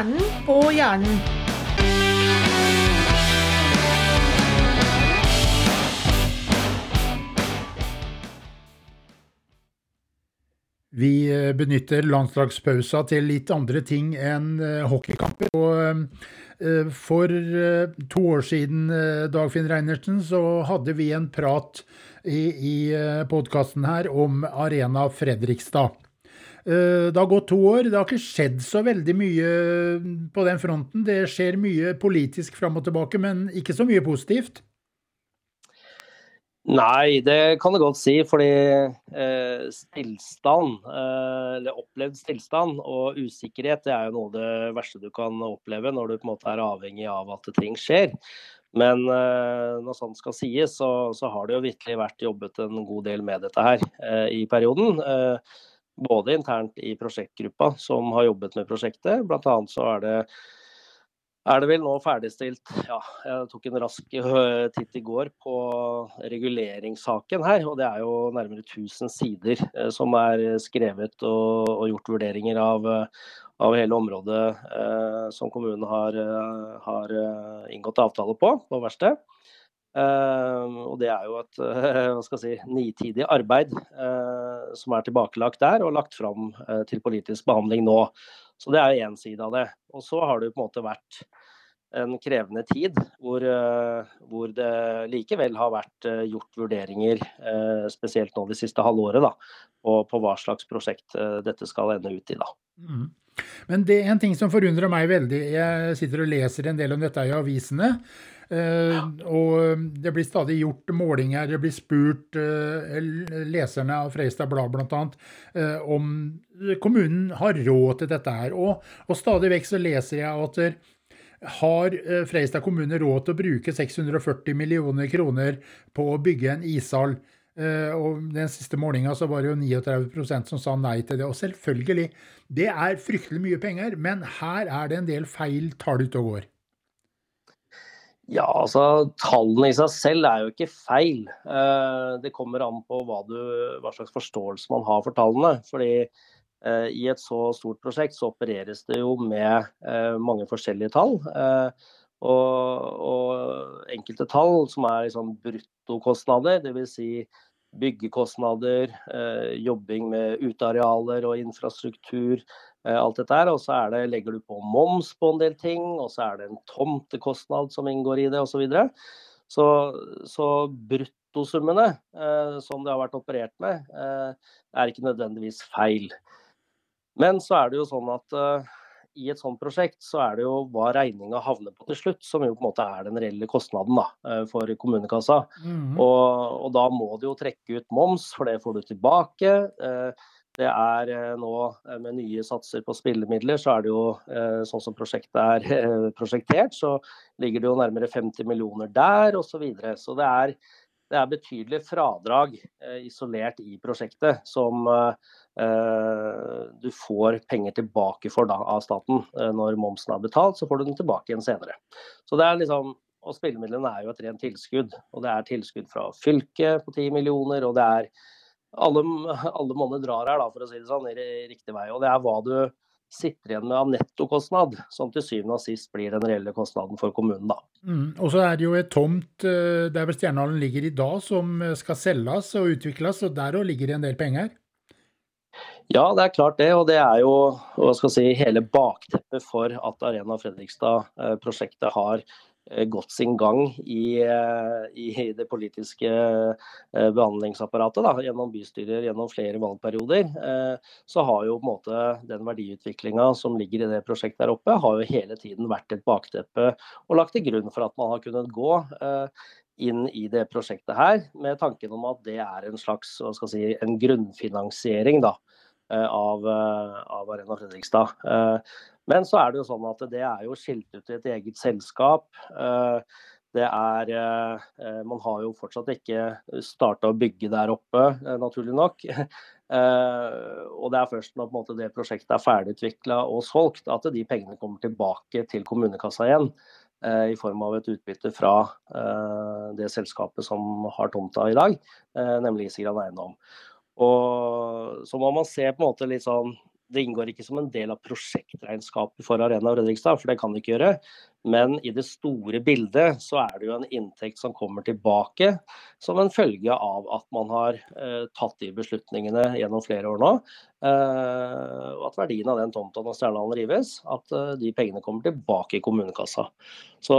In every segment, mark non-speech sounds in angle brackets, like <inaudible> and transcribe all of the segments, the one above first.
Hjernen på hjernen. Vi eh, benytter landslagspausa til litt andre ting enn eh, hockeykamper. Og eh, for to år siden, Dagfinn Reinertsen, så hadde vi en prat i, i podkasten her om Arena Fredrikstad. Det har gått to år. Det har ikke skjedd så veldig mye på den fronten. Det skjer mye politisk fram og tilbake, men ikke så mye positivt. Nei, det kan det godt si. Fordi eh, stillstand, eh, eller opplevd stillstand og usikkerhet, det er jo noe av det verste du kan oppleve når du på en måte er avhengig av at ting skjer. Men eh, når sånt skal sies, så, så, har det jo virkelig vært jobbet en god del med dette her eh, i perioden. Eh, både internt i prosjektgruppa som har jobbet med prosjektet. Blant annet så er det er det vel nå ferdigstilt Ja, jeg tok en rask øh, titt i går på reguleringssaken her. Og det er jo nærmere 1000 sider øh, som er skrevet og, og gjort vurderinger av, øh, av hele området eh, som kommunen har, har, inngått avtale på, på verksted. Eh, og det er jo et hva skal jeg si, nitidig arbeid eh, som er tilbakelagt der og lagt fram til politisk behandling nå. Så det er én side av det. Og så har det på en måte vært en krevende tid hvor, eh, hvor det likevel har vært eh, gjort vurderinger, eh, spesielt nå det siste halvåret, da, på, på hva slags prosjekt dette skal ende ut i. da. Mm. Men det er en ting som forundrer meg veldig. Jeg sitter og leser en del om dette i avisene. Ja. Og det blir stadig gjort målinger. Det blir spurt leserne av Freistad Blad bl.a. om kommunen har råd til dette her. Og, og stadig vekk så leser jeg at har eh, Freistad kommune råd til å bruke 640 millioner kroner på å bygge en ishall? Eh, og den siste målinga så var det jo 39% som sa nei til det. Og selvfølgelig, det er fryktelig mye penger, men her er det en del feil tall ute og går. Ja, altså Tallene i seg selv er jo ikke feil. Eh, det kommer an på hva, du, hva slags forståelse man har for tallene. fordi Eh, I et så stort prosjekt så opereres det jo med eh, mange forskjellige tall. Og, og enkelte tall som er liksom bruttokostnader, dvs. Si byggekostnader, jobbing med utearealer og infrastruktur, alt dette her. Og så det, legger du på moms på en del ting, og så er det en tomtekostnad som inngår i det osv. Så, videre. så Så bruttosummene eh, som det har vært operert med, eh, er ikke nødvendigvis feil. Men så er det jo sånn at uh, i et sånt prosjekt så er det jo hva regninga havner på til slutt, som jo på en måte er den reelle kostnaden da, uh, for kommunekassa. Mm. Og, og, da må du jo trekke ut moms, for det får du tilbake. Uh, det er nå med nye satser på spillemidler, så er det jo sånn som prosjektet er <laughs> prosjektert, så ligger det jo nærmere 50 millioner der osv. Så, videre. så det er det er betydelige fradrag eh, isolert i prosjektet som eh, du får penger tilbake for da, av staten. Eh, når momsen er betalt, så får du den tilbake igjen senere. Så det er liksom, og Spillemidlene er jo et rent tilskudd. og Det er tilskudd fra fylket på 10 millioner. og det er alle, alle monner drar her, da, for å si det sånn, i riktig vei. og Det er hva du sitter igjen med av nettokostnad, som til syvende og sist blir den reelle kostnaden for kommunen. da. Mm. Og så er det jo et tomt eh, der hvor Stjernehallen ligger i dag, som eh, skal selges og utvikles, og der òg ligger det en del penger? Ja, det er klart det. Og det er jo hva skal si, hele bakteppet for at Arena Fredrikstad-prosjektet eh, har gått sin gang i, eh, i det politiske eh, behandlingsapparatet da, gjennom bystyrer gjennom flere valgperioder, så har jo på en måte den verdiutviklinga som ligger i det prosjektet der oppe, har jo hele tiden vært et bakteppe og lagt til grunn for at man har kunnet gå inn i det prosjektet her, med tanken om at det er en slags hva skal si, en grunnfinansiering da, av, av Arena Fredrikstad. Men så er det jo sånn at det er jo skilt ut i et eget selskap. Eh, det er eh, Man har jo fortsatt ikke starta å bygge der oppe, eh, naturlig nok. <laughs> Og det er først når måte, det prosjektet er ferdigutvikla og solgt, at de pengene kommer tilbake til kommunekassa igjen. I form av et utbytte fra det selskapet som har tomta i dag, nemlig Isigran Eiendom. Og så må man se på en måte litt sånn det inngår ikke som en del av prosjektregnskapet for Arena Fredrikstad, for det kan det ikke gjøre. Men i det store bildet så er det jo en inntekt som kommer tilbake som en følge av at man har eh, tatt de beslutningene gjennom flere år nå. Eh, og at verdien av den tomta når Stjernehallen rives, at eh, de pengene kommer tilbake i kommunekassa. Så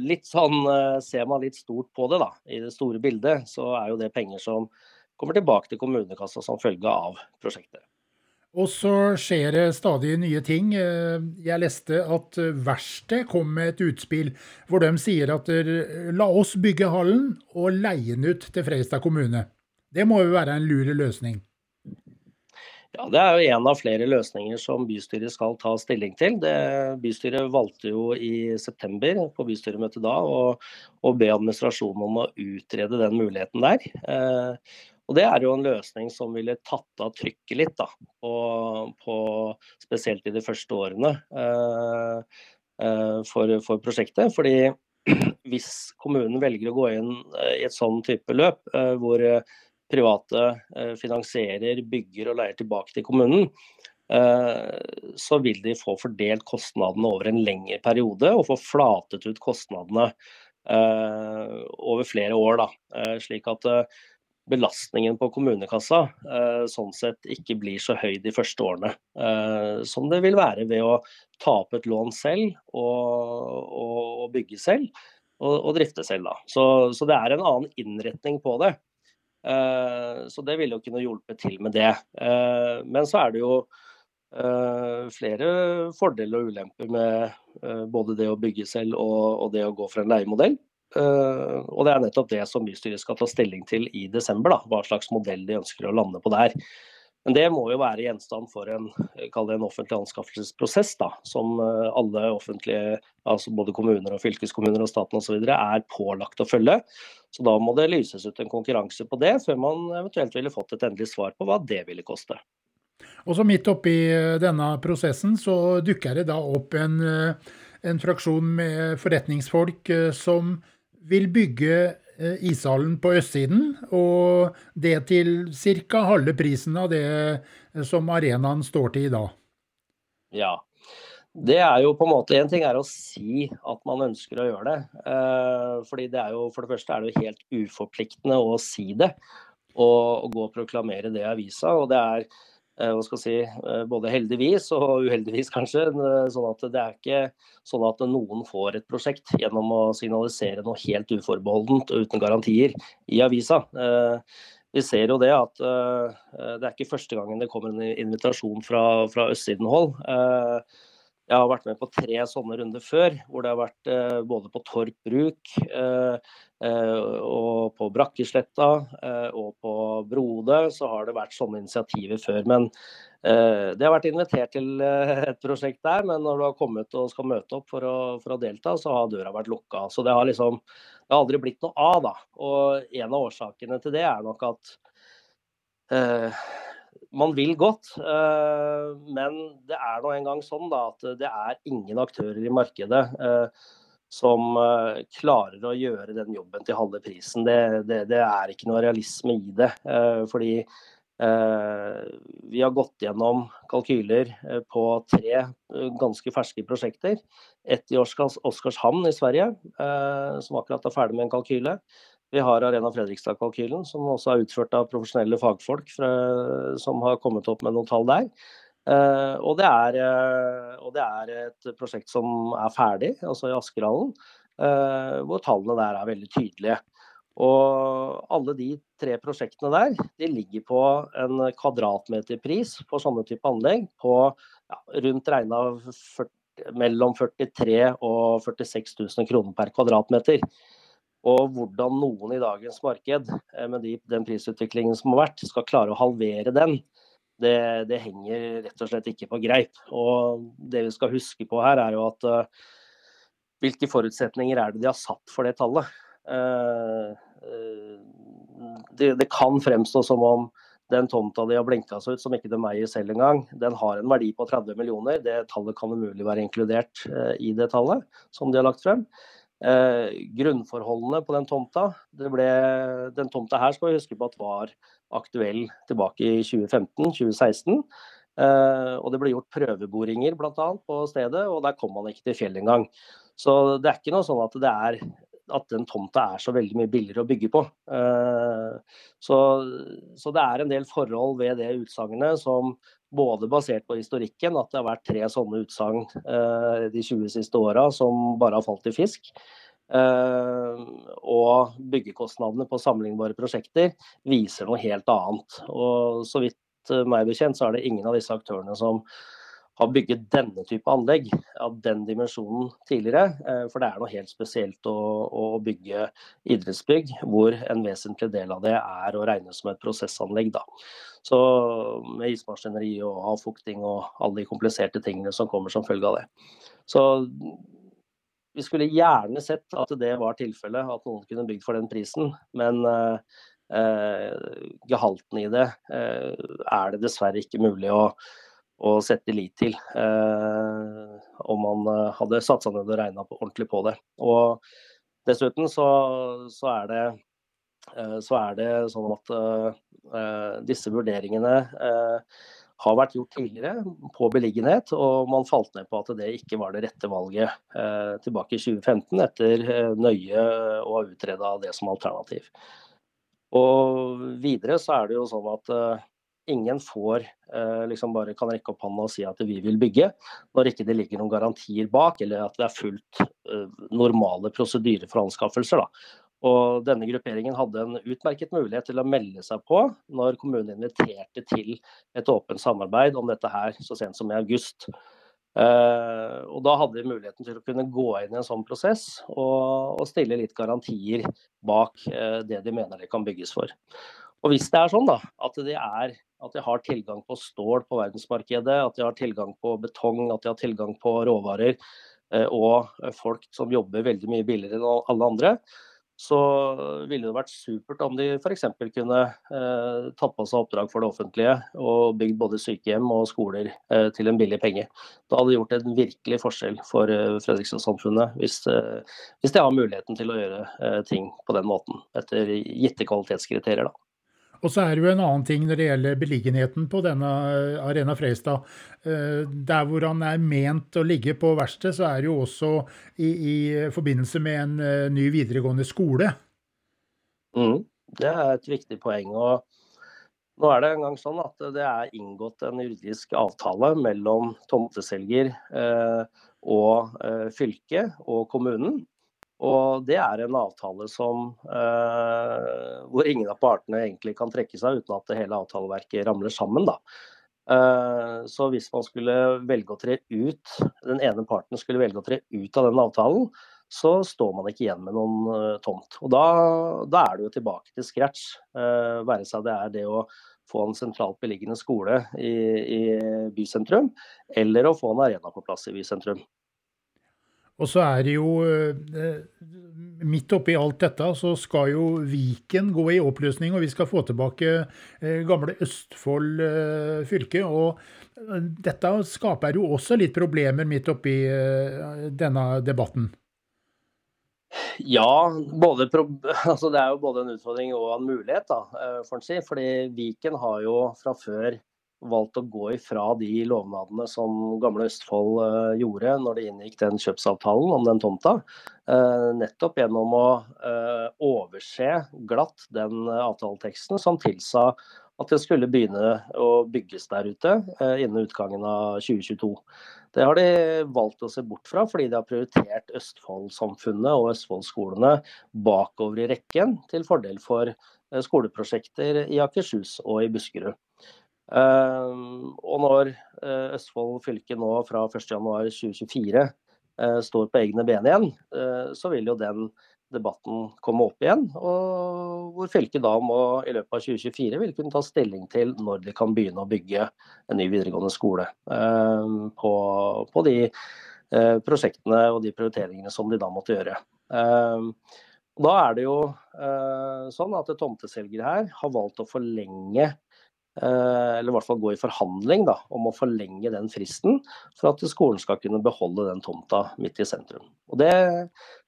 litt sånn eh, ser man litt stort på det, da. I det store bildet så er jo det penger som kommer tilbake til kommunekassa som følge av prosjektet. Og så skjer det stadig nye ting. Eh, jeg leste at Verksted kom med et utspill hvor de sier at la oss bygge hallen og leie den ut til Freistad kommune. Det må jo være en lur løsning? Ja, Det er jo en av flere løsninger som bystyret skal ta stilling til. Det, bystyret valgte jo i september på bystyremøtet da å be administrasjonen om å utrede den muligheten der. Eh, og Det er jo en løsning som ville tatt av trykket litt, da, på, på, spesielt i de første årene eh, eh, for, for, prosjektet. Fordi <clears throat> hvis kommunen velger å gå inn eh, i et sånn type løp, eh, hvor private eh, finansierer, bygger og leier tilbake til kommunen, så vil de få fordelt kostnadene over en lengre periode og få flatet ut kostnadene over flere år. Da. Slik at belastningen på kommunekassa eh, sånn sett ikke blir så høy de første årene. Eh, som det vil være ved å ta opp et lån selv og, og, og bygge selv. Og, og, drifte selv, da. Så, så, det er en annen innretning på det. Eh, så det ville jo kunne hjulpet til med det. Men så er det jo flere fordeler og ulemper med både det å bygge selv og det å gå for en leiemodell. Uh, og Det er nettopp det som bystyret skal ta stilling til i desember. Da, hva slags modell de ønsker å lande på der. Men det må jo være gjenstand for en, en offentlig anskaffelsesprosess, da, som uh, alle offentlige, altså både kommuner og fylkeskommuner og staten osv. er pålagt å følge. Så da må det lyses ut en konkurranse på det, før man eventuelt ville fått et endelig svar på hva det ville koste. Og så Midt oppi eh, denne prosessen så dukker det da opp en, en fraksjon med forretningsfolk som vil bygge eh, ishallen på østsiden, og det til ca. halve prisen av det eh, som arenaen står til i dag. Ja. Det er jo på en måte, En ting er å si at man ønsker å gjøre det. Eh, fordi det er jo, For det første er det jo helt uforpliktende å si det. Og, og gå og proklamere det i avisa. og det er hva skal si, eh, både heldigvis og uheldigvis, kanskje. Eh, sånn at det er ikke sånn at noen får et prosjekt gjennom å signalisere noe helt uforbeholdent og uten garantier i avisa. Vi ser jo det at det er ikke første gangen det kommer en invitasjon fra, fra østsidenhold. Jeg har vært med på tre sånne runder før, hvor det har vært eh, både på Torp bruk eh, eh, og på Brakkesletta eh, og på Brode, så har det vært sånne initiativer før. Men eh, det har vært invitert til eh, et prosjekt der, men når du har kommet og skal møte opp for å, for å delta, så har døra vært lukka. Så det har liksom det har aldri blitt noe av, da. Og en av årsakene til det er nok at man vil godt, eh, men det er nå engang sånn da, at det er ingen aktører i markedet eh, som eh, klarer å gjøre den jobben til halve prisen. Det, det, det er ikke noe realisme i det. Fordi vi har gått gjennom kalkyler på tre ganske ferske prosjekter. Ett i Oskarshamn i Sverige, som akkurat er ferdig med en kalkyle. Vi har Arena Fredrikstad-kalkylen, som også er utført av profesjonelle fagfolk fra, som har kommet opp med noen tall der. Uh, og, det er, uh, og, det er, et prosjekt som er ferdig, altså i Askerhallen, uh, hvor tallene der er veldig tydelige. Og alle de tre prosjektene der de ligger på en kvadratmeterpris på sånne type anlegg på ja, rundt regna mellom 43 og 46 000 kroner per kvadratmeter. Og hvordan noen i dagens marked, eh, med de, den prisutviklingen som har vært, skal klare å halvere den, det, det, henger rett og slett ikke på greip. Og det vi skal huske på her, er jo at uh, hvilke forutsetninger er det de har satt for det tallet? Uh, uh, det, det, kan fremstå som om den tomta de har blinka seg ut, som ikke de eier selv engang, den har en verdi på 30 millioner. Det tallet kan umulig være inkludert i det tallet som de har lagt frem. Eh, grunnforholdene på den tomta ble, Den tomta her skal vi huske på at var aktuell tilbake i 2015-2016. Og det ble gjort prøveboringer bl.a. på stedet, og der kom man ikke til fjellet engang. Så det er ikke noe sånn at er at den tomta er så veldig mye billigere å bygge på. Så, så det er en del forhold ved det utsagnet som både basert på historikken, at det har vært tre sånne utsagn de 20 siste åra som bare har falt i fisk. og byggekostnadene på sammenlignbare prosjekter viser noe helt annet. Og så vidt meg bekjent så er det ingen av disse aktørene som har bygget denne type anlegg av den dimensjonen tidligere. Eh, for det er noe helt spesielt å, å, bygge idrettsbygg hvor en vesentlig del av det er å regne som et prosessanlegg. Da. Så med ismaskineri og avfukting og alle de kompliserte tingene som kommer som følge av det. Så vi skulle gjerne sett at det var tilfellet, at noen kunne bygd for den prisen. Men eh, eh gehalten i det eh, er det dessverre ikke mulig å å sette lit til. Eh, om man eh, hadde satt ned og regna ordentlig på det. Og dessuten så, så, er det, eh, så, er det sånn at eh, disse vurderingene eh, har vært gjort tidligere på beliggenhet, og man falt ned på at det ikke var det rette valget eh, tilbake i 2015, etter nøye å ha utreda det som alternativ. Og videre så er det jo sånn at ingen får eh, liksom bare kan rekke opp hånda og si at vi vil bygge, når ikke det ligger noen garantier bak, eller at det er fullt eh, normale prosedyrer for anskaffelser. Da. Og denne grupperingen hadde en utmerket mulighet til å melde seg på når kommunen inviterte til et åpent samarbeid om dette her så sent som i august. Uh, og Da hadde vi muligheten til å kunne gå inn i en sånn prosess og, og stille litt garantier bak uh, det de mener det kan bygges for. Og Hvis det er sånn da, at de, er, at de har tilgang på stål på verdensmarkedet, at de har tilgang på betong, at de har tilgang på råvarer uh, og folk som jobber veldig mye billigere enn alle andre, så ville det vært supert om de f.eks. kunne eh, tatt på seg oppdrag for det offentlige og bygd både sykehjem og skoler eh, til en billig penge. Da hadde det gjort en virkelig forskjell for eh, Fredrikstad-samfunnet, hvis, eh, hvis, de har muligheten til å gjøre eh, ting på den måten, etter gitte kvalitetskriterier. da. Og så er det jo en annen ting når det gjelder beliggenheten på denne eh, Arena Freistad. Eh, der hvor han er ment å ligge på verksted, så er det jo også i, i, forbindelse med en eh, ny videregående skole. Mm, det er et viktig poeng. og nå er det en gang sånn at det er inngått en juridisk avtale mellom tomteselger og fylket og kommunen og det er en avtale som, eh, hvor ingen av partene egentlig kan trekke seg uten at hele avtaleverket ramler sammen. Eh, så hvis man skulle velge å tre ut, den ene parten skulle velge å tre ut av den avtalen, så står man ikke igjen med noen uh, tomt. Og da, da, er det jo tilbake til scratch. Uh, være seg det er det å få en sentralt beliggende skole i, i bysentrum, eller å få en arena på plass i bysentrum. Og så er det jo eh, Midt oppi alt dette så skal jo Viken gå i oppløsning, og vi skal få tilbake eh, gamle Østfold eh, fylke. Og dette skaper jo også litt problemer midt oppi denne debatten. Ja, <laughs> altså det er jo både en utfordring og en mulighet, da, får en si. Fordi Viken har jo fra før valgt å gå ifra de lovnadene som Gamle Østfold uh, gjorde når de inngikk den kjøpsavtalen om den tomta. Uh, nettopp gjennom å uh, overse glatt den avtaleteksten som tilsa at det skulle begynne å bygges der ute innen utgangen av 2022. Det har de valgt å se bort fra, fordi de har prioritert Østfold-samfunnet og Østfold-skolene bakover i rekken, til fordel for skoleprosjekter i Akershus og i Buskerud. Ehm, og når eh, Østfold fylke nå fra 1.1.2024 eh, står på egne ben igjen, eh, så vil jo den debatten komme opp igjen. Og hvor fylket da må i løpet av 2024 vil kunne ta stilling til når de kan begynne å bygge en ny videregående skole ehm, på, på de prosjektene og de prioriteringene som de da måtte gjøre. Ehm, da er det jo sånn at tomteselgere her har valgt å forlenge eller i hvert fall gå i forhandling da, om å forlenge den fristen for at skolen skal kunne beholde den tomta midt i sentrum. Og Det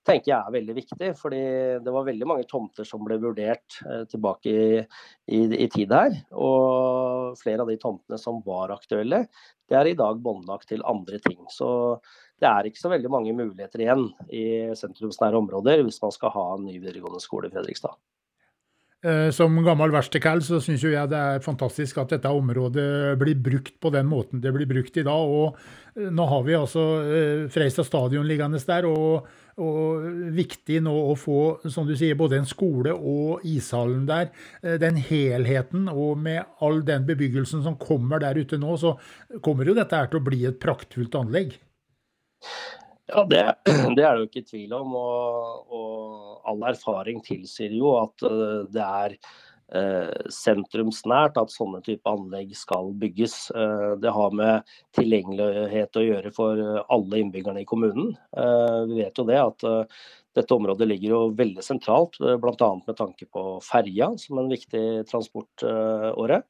tenker jeg er veldig viktig, fordi det var veldig mange tomter som ble vurdert tilbake i, i, i tid her. Og flere av de tomtene som var aktuelle, det er i dag båndlagt til andre ting. Så det er ikke så veldig mange muligheter igjen i sentrumsnære områder hvis man skal ha en ny videregående skole i Fredrikstad. Eh, som gammel verkstedkall så syns jeg det er fantastisk at dette området blir brukt på den måten det blir brukt i dag. Og eh, nå har vi altså eh, Freistad stadion liggende der, og, og, viktig nå å få som du sier, både en skole og ishallen der. Den helheten og med all den bebyggelsen som kommer der ute nå, så kommer jo dette her til å bli et praktfullt anlegg. Ja, det, det, er det jo ikke tvil om. Og, og all erfaring tilsier jo at uh, det er uh, sentrumsnært at sånne type anlegg skal bygges. Uh, det har med tilgjengelighet å gjøre for alle innbyggerne i kommunen. Vi vet jo det at dette området ligger jo veldig sentralt, bl.a. med tanke på ferja som en viktig transportåre.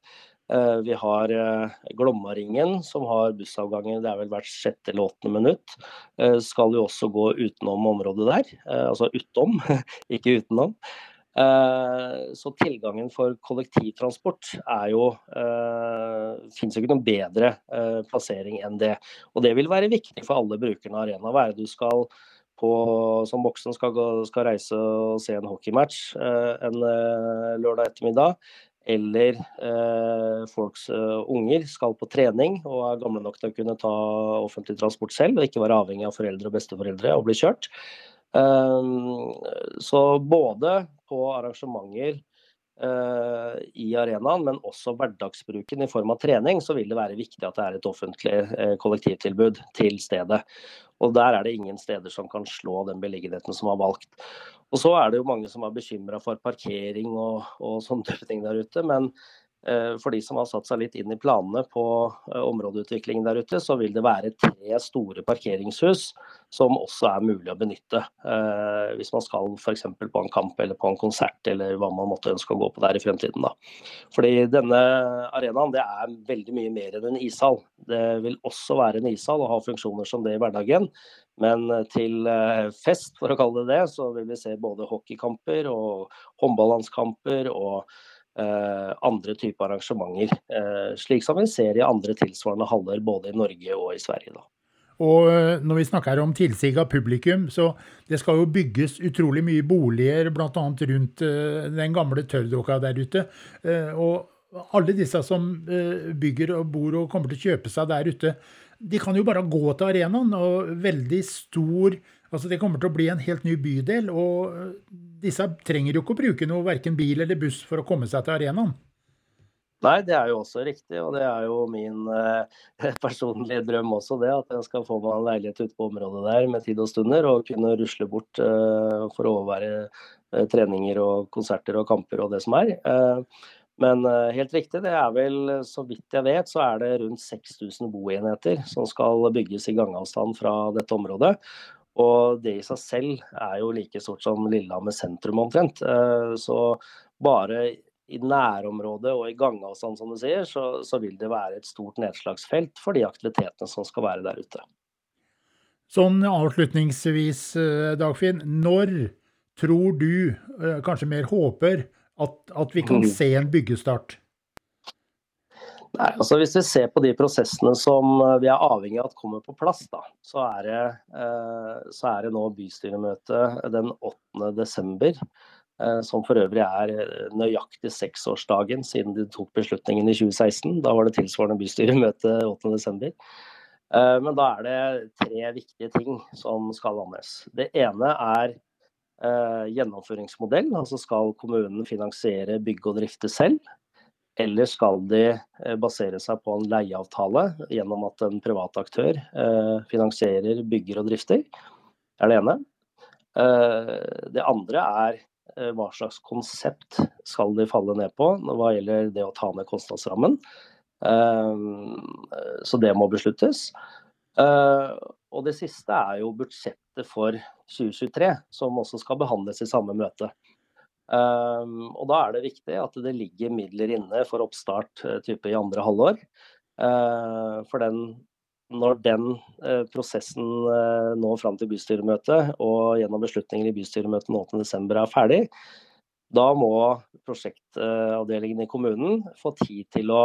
Eh, vi har eh, Glommaringen, som har bussavganger det er vel hvert sjette eller åttende minutt. Eh, skal jo også gå utenom området der. Altså utom, <laughs> ikke utenom. Så tilgangen for kollektivtransport er jo Fins ikke noen bedre plassering enn det. Og det vil være viktig for alle brukerne av arena. Hva er det du skal på, som voksen skal, skal reise og se en hockeymatch en lørdag ettermiddag? Eller eh, folks uh, unger skal på trening og er gamle nok til å kunne ta offentlig transport selv og ikke være avhengig av foreldre og besteforeldre og bli kjørt. Um, så både på arrangementer i arenaen, men også hverdagsbruken i form av trening, så vil det være viktig at det er et offentlig uh, kollektivtilbud til stedet. Og der er det ingen steder som kan slå den beliggenheten som var valgt. Og så er det jo mange som er bekymra for parkering og, og sånne ting der ute. Men Eh, for de som har satt seg litt inn i planene på eh, områdeutviklingen der ute, så vil det være tre store parkeringshus som også er mulig å benytte. Eh, hvis man skal f.eks. på en kamp eller på en konsert eller hva man måtte ønske å gå på der i fremtiden. Fordi denne arenaen det er veldig mye mer enn en ishall. Det vil også være en ishall og ha funksjoner som det i hverdagen. Men til fest, for å kalle det det, så vil vi se både hockeykamper og håndballandskamper og Eh, andre typer arrangementer. Eh, slik som vi ser i andre tilsvarende haller både i Norge og i Sverige. Da. Og eh, når vi snakker om tilsig av publikum, så det skal jo bygges utrolig mye boliger bl.a. rundt den gamle tørrdokka der ute. Og alle disse som bygger og bor og kommer til å kjøpe seg der ute, de kan jo bare gå til arenaen. Og veldig stor Altså Det kommer til å bli en helt ny bydel. og disse trenger jo ikke å bruke noe verken bil eller buss for å komme seg til arenaen. Nei, det er jo også riktig, og det er jo min eh, <laughs> personlige drøm også, det. At jeg skal få meg en leilighet ute på området der med tid og stunder, og kunne rusle bort eh, for å overvære eh, treninger og konserter og kamper og det som er. Eh, men eh, helt riktig, det er vel, så vidt jeg vet, så er det rundt 6000 boenheter som skal bygges i gangavstand fra dette området. Og det i seg selv er jo like stort som Lillehammer sentrum omtrent. Eh, så bare i nærområdet og i gangavstand, som du sier, så, så, vil det være et stort nedslagsfelt for de aktivitetene som skal være der ute. Sånn avslutningsvis, eh, Dagfinn. Når tror du, eh, kanskje mer håper, at, at vi kan <laughs> se en byggestart? Nei, altså Hvis vi ser på de prosessene som eh, vi er avhengig av at kommer på plass, da, så, er det, eh, så er det nå bystyremøte den 8. desember. Eh, som for øvrig er nøyaktig seksårsdagen siden de tok beslutningen i 2016. Da var det tilsvarende bystyremøte 8. desember. Men da er det tre viktige ting som skal landes. Det ene er gjennomføringsmodell. Altså skal kommunen finansiere, bygge og drifte selv. Eller skal de eh, basere seg på en leieavtale gjennom at en privat aktør eh, finansierer, bygger og drifter? Det er det ene. Eh, det andre er hva slags konsept skal de falle ned på hva gjelder det å ta ned kostnadsrammen. Så det må besluttes. Og det siste er jo budsjettet for 2023, som også skal behandles i samme møte. Um, og da er det viktig at det ligger midler inne for oppstart type i andre halvår. Uh, for den, når den uh, prosessen uh, nå fram til bystyremøtet og gjennom beslutninger i bystyremøtet 8.12 er ferdig, da må prosjektavdelingen i kommunen få tid til å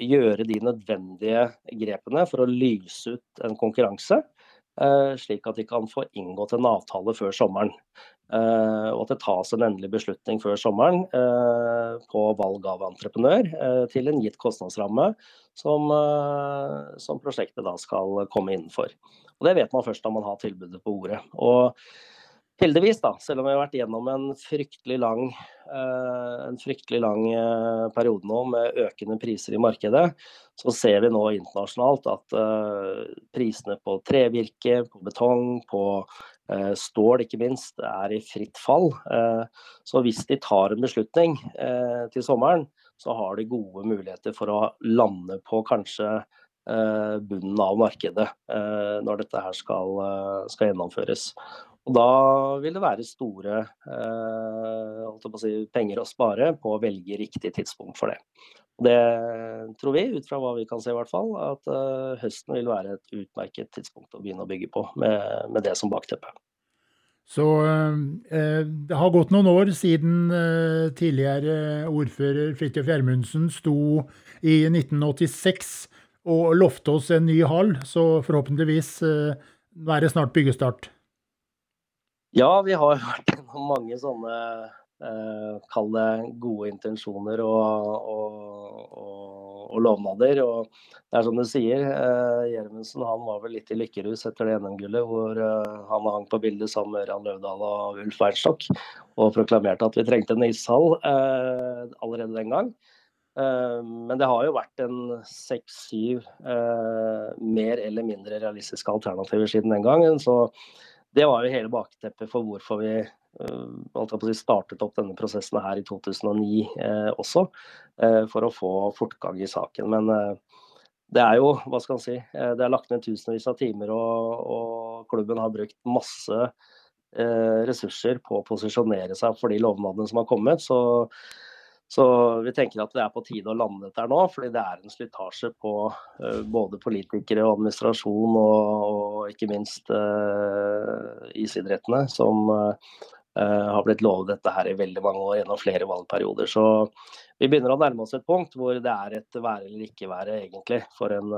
gjøre de nødvendige grepene for å lyse ut en konkurranse, eh, slik at de kan få inngått en avtale før sommeren. Eh, og at det tas en endelig beslutning før sommeren eh, på valg av entreprenør til en gitt kostnadsramme som, som prosjektet da skal komme innenfor. Og Det vet man først når man har tilbudet på ordet. Og Heldigvis, da, selv om vi har vært gjennom en fryktelig lang, eh, en fryktelig lang eh, periode nå med økende priser i markedet, så ser vi nå internasjonalt at eh, prisene på trevirke, på betong, på stål ikke minst, er i fritt fall. Så hvis de tar en beslutning til sommeren, så har de gode muligheter for å lande på kanskje bunnen av markedet når dette her skal, skal gjennomføres. Og da vil det være store eh, si, penger å spare på å velge riktig tidspunkt for det. Det tror vi, ut fra hva vi kan se i hvert fall, at eh, høsten vil være et utmerket tidspunkt å begynne å bygge på, med, med det som bakteppe. Så eh, det har gått noen år siden eh, tidligere ordfører Fridtjof Gjermundsen sto i 1986 og lovte oss en ny hall, så forhåpentligvis eh, er det snart byggestart. Ja, vi har <laughs> vært gjennom mange sånne eh, kall det gode intensjoner og, og, og, og, lovnader. Og det er som du sier, eh, Gjermundsen han var vel litt i lykkerus etter det NM-gullet, hvor eh, han hang på bildet sammen med Ørjan Løvdahl og Ulf Weinstock og proklamerte at vi trengte en ishall eh, allerede den gang. Eh, men det har jo vært en seks-syv eh, mer eller mindre realistiske alternativer siden den gangen. så det var jo hele bakteppet for hvorfor vi si, startet opp denne prosessen her i 2009 eh, også. Eh, for å få fortgang i saken. Men eh, det er jo, hva skal man si, eh, det er lagt ned tusenvis av timer, og, og klubben har brukt masse eh, ressurser på å posisjonere seg for de lovnadene som har kommet. så så vi tenker at det er på tide å lande dette nå, fordi det er en slitasje på uh, både politikere og administrasjon og, og ikke minst uh, isidrettene, som uh, har blitt lovet dette her i veldig mange år gjennom flere valgperioder. Så vi begynner å nærme oss et punkt hvor det er et være eller ikke være egentlig for en,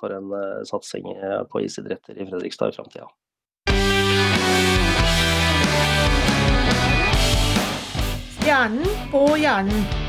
for en satsing på isidretter i Fredrikstad i framtida. Stjernen på hjernen.